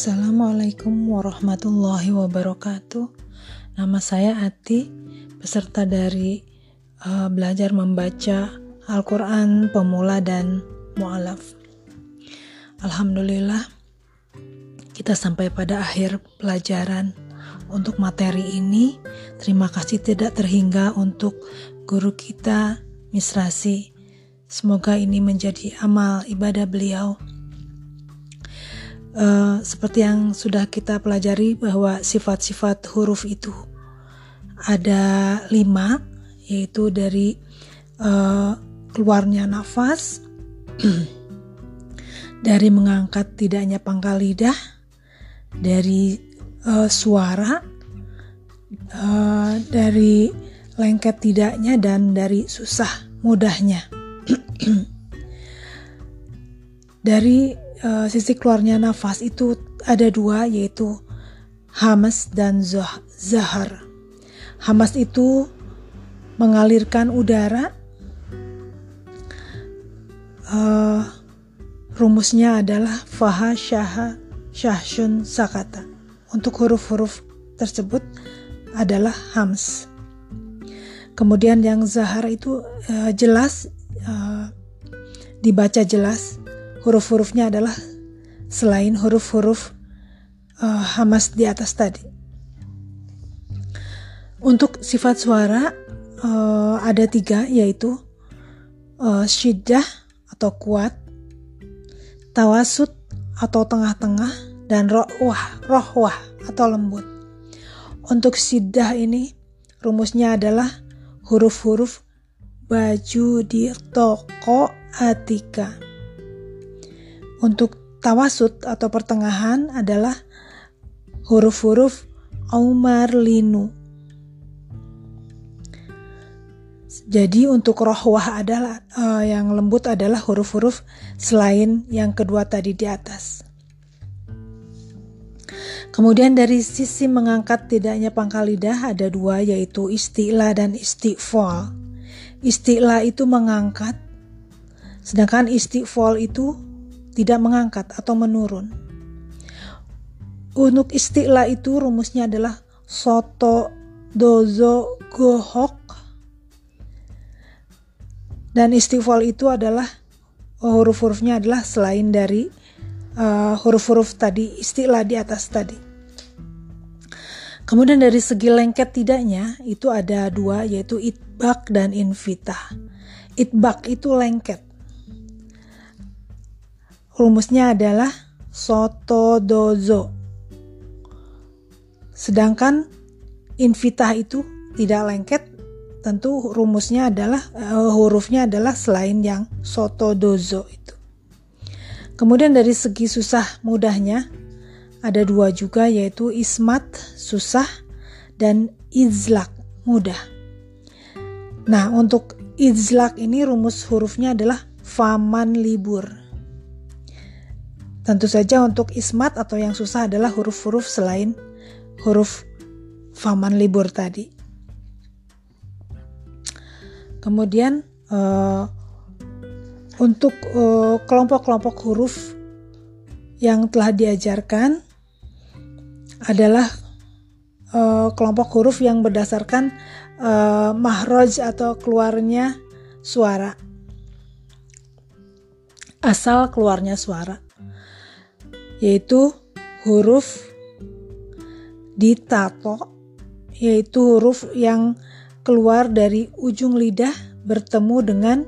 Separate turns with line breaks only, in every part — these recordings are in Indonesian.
Assalamualaikum warahmatullahi wabarakatuh. Nama saya Ati, peserta dari uh, belajar membaca Al-Quran pemula dan mu'alaf. Alhamdulillah, kita sampai pada akhir pelajaran untuk materi ini. Terima kasih tidak terhingga untuk guru kita, Misrasi. Semoga ini menjadi amal ibadah beliau uh, seperti yang sudah kita pelajari bahwa sifat-sifat huruf itu ada lima, yaitu dari uh, keluarnya nafas, dari mengangkat tidaknya pangkal lidah, dari uh, suara, uh, dari lengket tidaknya, dan dari susah mudahnya. dari uh, sisi keluarnya nafas itu ada dua yaitu hamas dan zahar. Hamas itu mengalirkan udara. Uh, rumusnya adalah faha syaha sakata. Untuk huruf-huruf tersebut adalah hams. Kemudian yang zahar itu uh, jelas uh, dibaca jelas huruf-hurufnya adalah selain huruf-huruf uh, hamas di atas tadi. Untuk sifat suara uh, ada tiga yaitu uh, syiddah atau kuat, tawasud atau tengah-tengah, dan rohwah, rohwah atau lembut. Untuk syiddah ini rumusnya adalah huruf-huruf baju di toko Atika. Untuk tawasud atau pertengahan adalah huruf-huruf Umar Linu. Jadi untuk rohwah adalah uh, yang lembut adalah huruf-huruf selain yang kedua tadi di atas. Kemudian dari sisi mengangkat tidaknya pangkal lidah ada dua yaitu istilah dan istighfal. Istilah itu mengangkat, sedangkan istighfal itu tidak mengangkat atau menurun. Untuk istilah itu rumusnya adalah soto, dozo, gohok. Dan istighfal itu adalah huruf-hurufnya adalah selain dari uh, huruf-huruf tadi istilah di atas tadi. Kemudian dari segi lengket tidaknya itu ada dua yaitu itbak dan invitah. Itbak itu lengket rumusnya adalah soto dozo. Sedangkan invitah itu tidak lengket, tentu rumusnya adalah uh, hurufnya adalah selain yang soto dozo itu. Kemudian dari segi susah mudahnya ada dua juga yaitu ismat susah dan izlak mudah. Nah untuk izlak ini rumus hurufnya adalah faman libur. Tentu saja untuk ismat atau yang susah adalah huruf-huruf selain huruf faman libur tadi. Kemudian uh, untuk eh, kelompok-kelompok huruf yang telah diajarkan adalah uh, kelompok huruf yang berdasarkan uh, mahroj atau keluarnya suara. Asal keluarnya suara yaitu huruf ditato yaitu huruf yang keluar dari ujung lidah bertemu dengan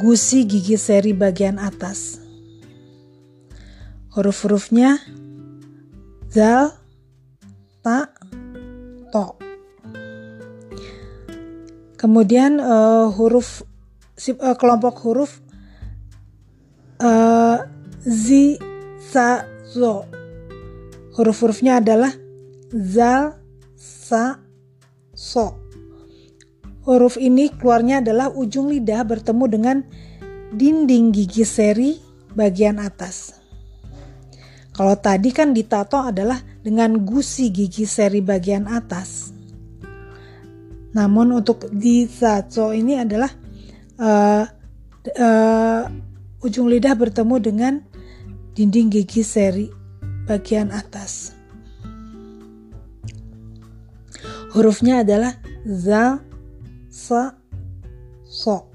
gusi gigi seri bagian atas. Huruf-hurufnya zal, ta, to. Kemudian uh, huruf uh, kelompok huruf uh, zi, sa, zo. Huruf-hurufnya adalah zal, sa, so. Huruf ini keluarnya adalah ujung lidah bertemu dengan dinding gigi seri bagian atas. Kalau tadi kan ditato adalah dengan gusi gigi seri bagian atas. Namun untuk di saco ini adalah uh, uh, ujung lidah bertemu dengan dinding gigi seri bagian atas. Hurufnya adalah za, sa, so.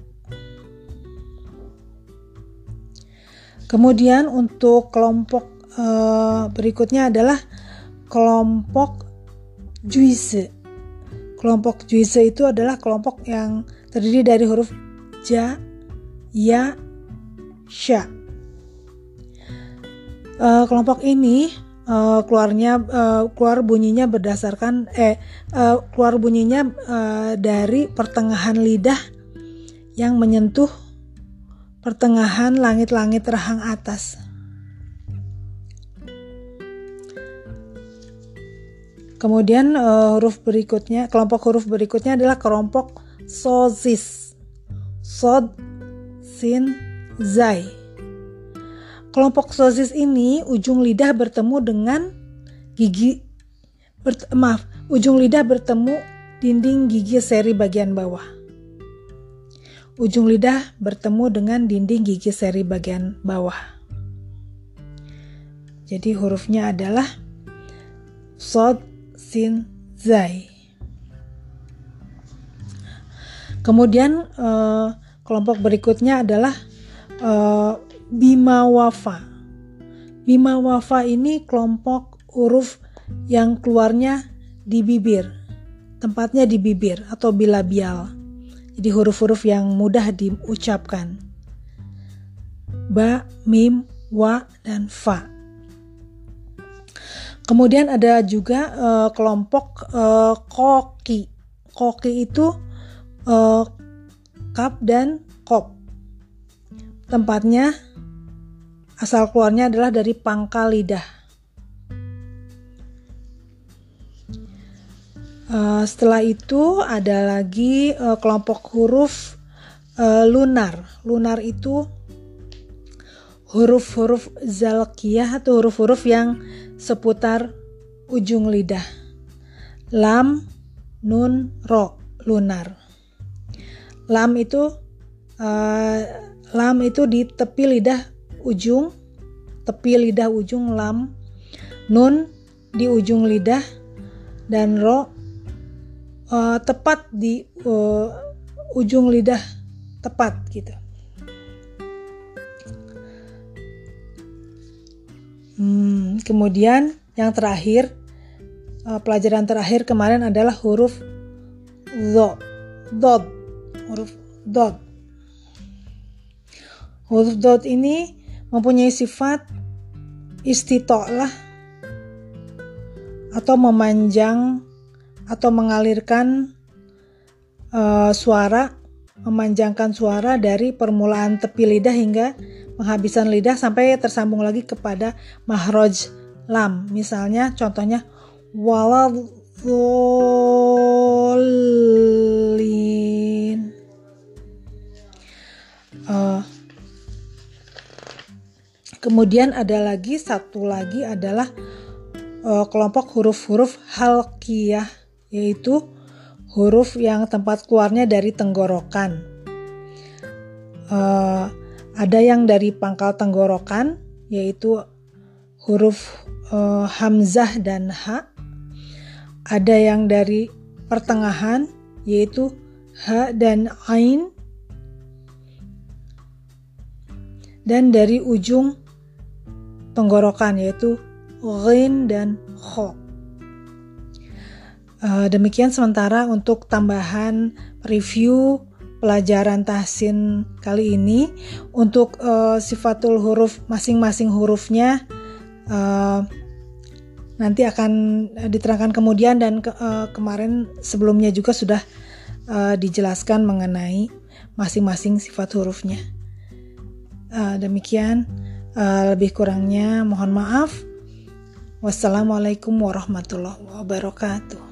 Kemudian untuk kelompok uh, berikutnya adalah kelompok juise. Kelompok juise itu adalah kelompok yang terdiri dari huruf ja, ya, sya. Uh, kelompok ini uh, keluarnya uh, keluar bunyinya berdasarkan eh uh, keluar bunyinya uh, dari pertengahan lidah yang menyentuh pertengahan langit-langit rahang atas. Kemudian uh, huruf berikutnya, kelompok huruf berikutnya adalah kelompok sozis. Sod, sin, zai. Kelompok sosis ini ujung lidah bertemu dengan gigi ber, maaf, ujung lidah bertemu dinding gigi seri bagian bawah. Ujung lidah bertemu dengan dinding gigi seri bagian bawah. Jadi hurufnya adalah sod, sin, zai. Kemudian eh, kelompok berikutnya adalah eh, Bima Wafa. Bima Wafa ini kelompok huruf yang keluarnya di bibir. Tempatnya di bibir atau bilabial. Jadi huruf-huruf yang mudah diucapkan. Ba, mim, wa, dan fa. Kemudian ada juga uh, kelompok uh, koki. Koki itu uh, kap dan kop. Tempatnya Asal keluarnya adalah dari pangkal lidah. Uh, setelah itu ada lagi uh, kelompok huruf uh, lunar. Lunar itu huruf-huruf zalkiyah atau huruf-huruf yang seputar ujung lidah. Lam, nun, ro, lunar. Lam itu uh, lam itu di tepi lidah ujung tepi lidah ujung lam nun di ujung lidah dan ro uh, tepat di uh, ujung lidah tepat gitu. Hmm, kemudian yang terakhir uh, pelajaran terakhir kemarin adalah huruf zo dot huruf dot huruf dot ini mempunyai sifat istitolah atau memanjang atau mengalirkan uh, suara, memanjangkan suara dari permulaan tepi lidah hingga penghabisan lidah sampai tersambung lagi kepada mahroj lam. Misalnya contohnya waladholin. Uh, Kemudian ada lagi satu lagi adalah uh, kelompok huruf-huruf halkiyah yaitu huruf yang tempat keluarnya dari tenggorokan. Uh, ada yang dari pangkal tenggorokan yaitu huruf uh, hamzah dan ha. Ada yang dari pertengahan yaitu ha dan ain. Dan dari ujung tenggorokan yaitu ghin dan kho. Uh, demikian sementara untuk tambahan review pelajaran tahsin kali ini untuk uh, sifatul huruf masing-masing hurufnya uh, nanti akan diterangkan kemudian dan ke, uh, kemarin sebelumnya juga sudah uh, dijelaskan mengenai masing-masing sifat hurufnya. Uh, demikian. Uh, lebih kurangnya mohon maaf. Wassalamualaikum warahmatullahi wabarakatuh.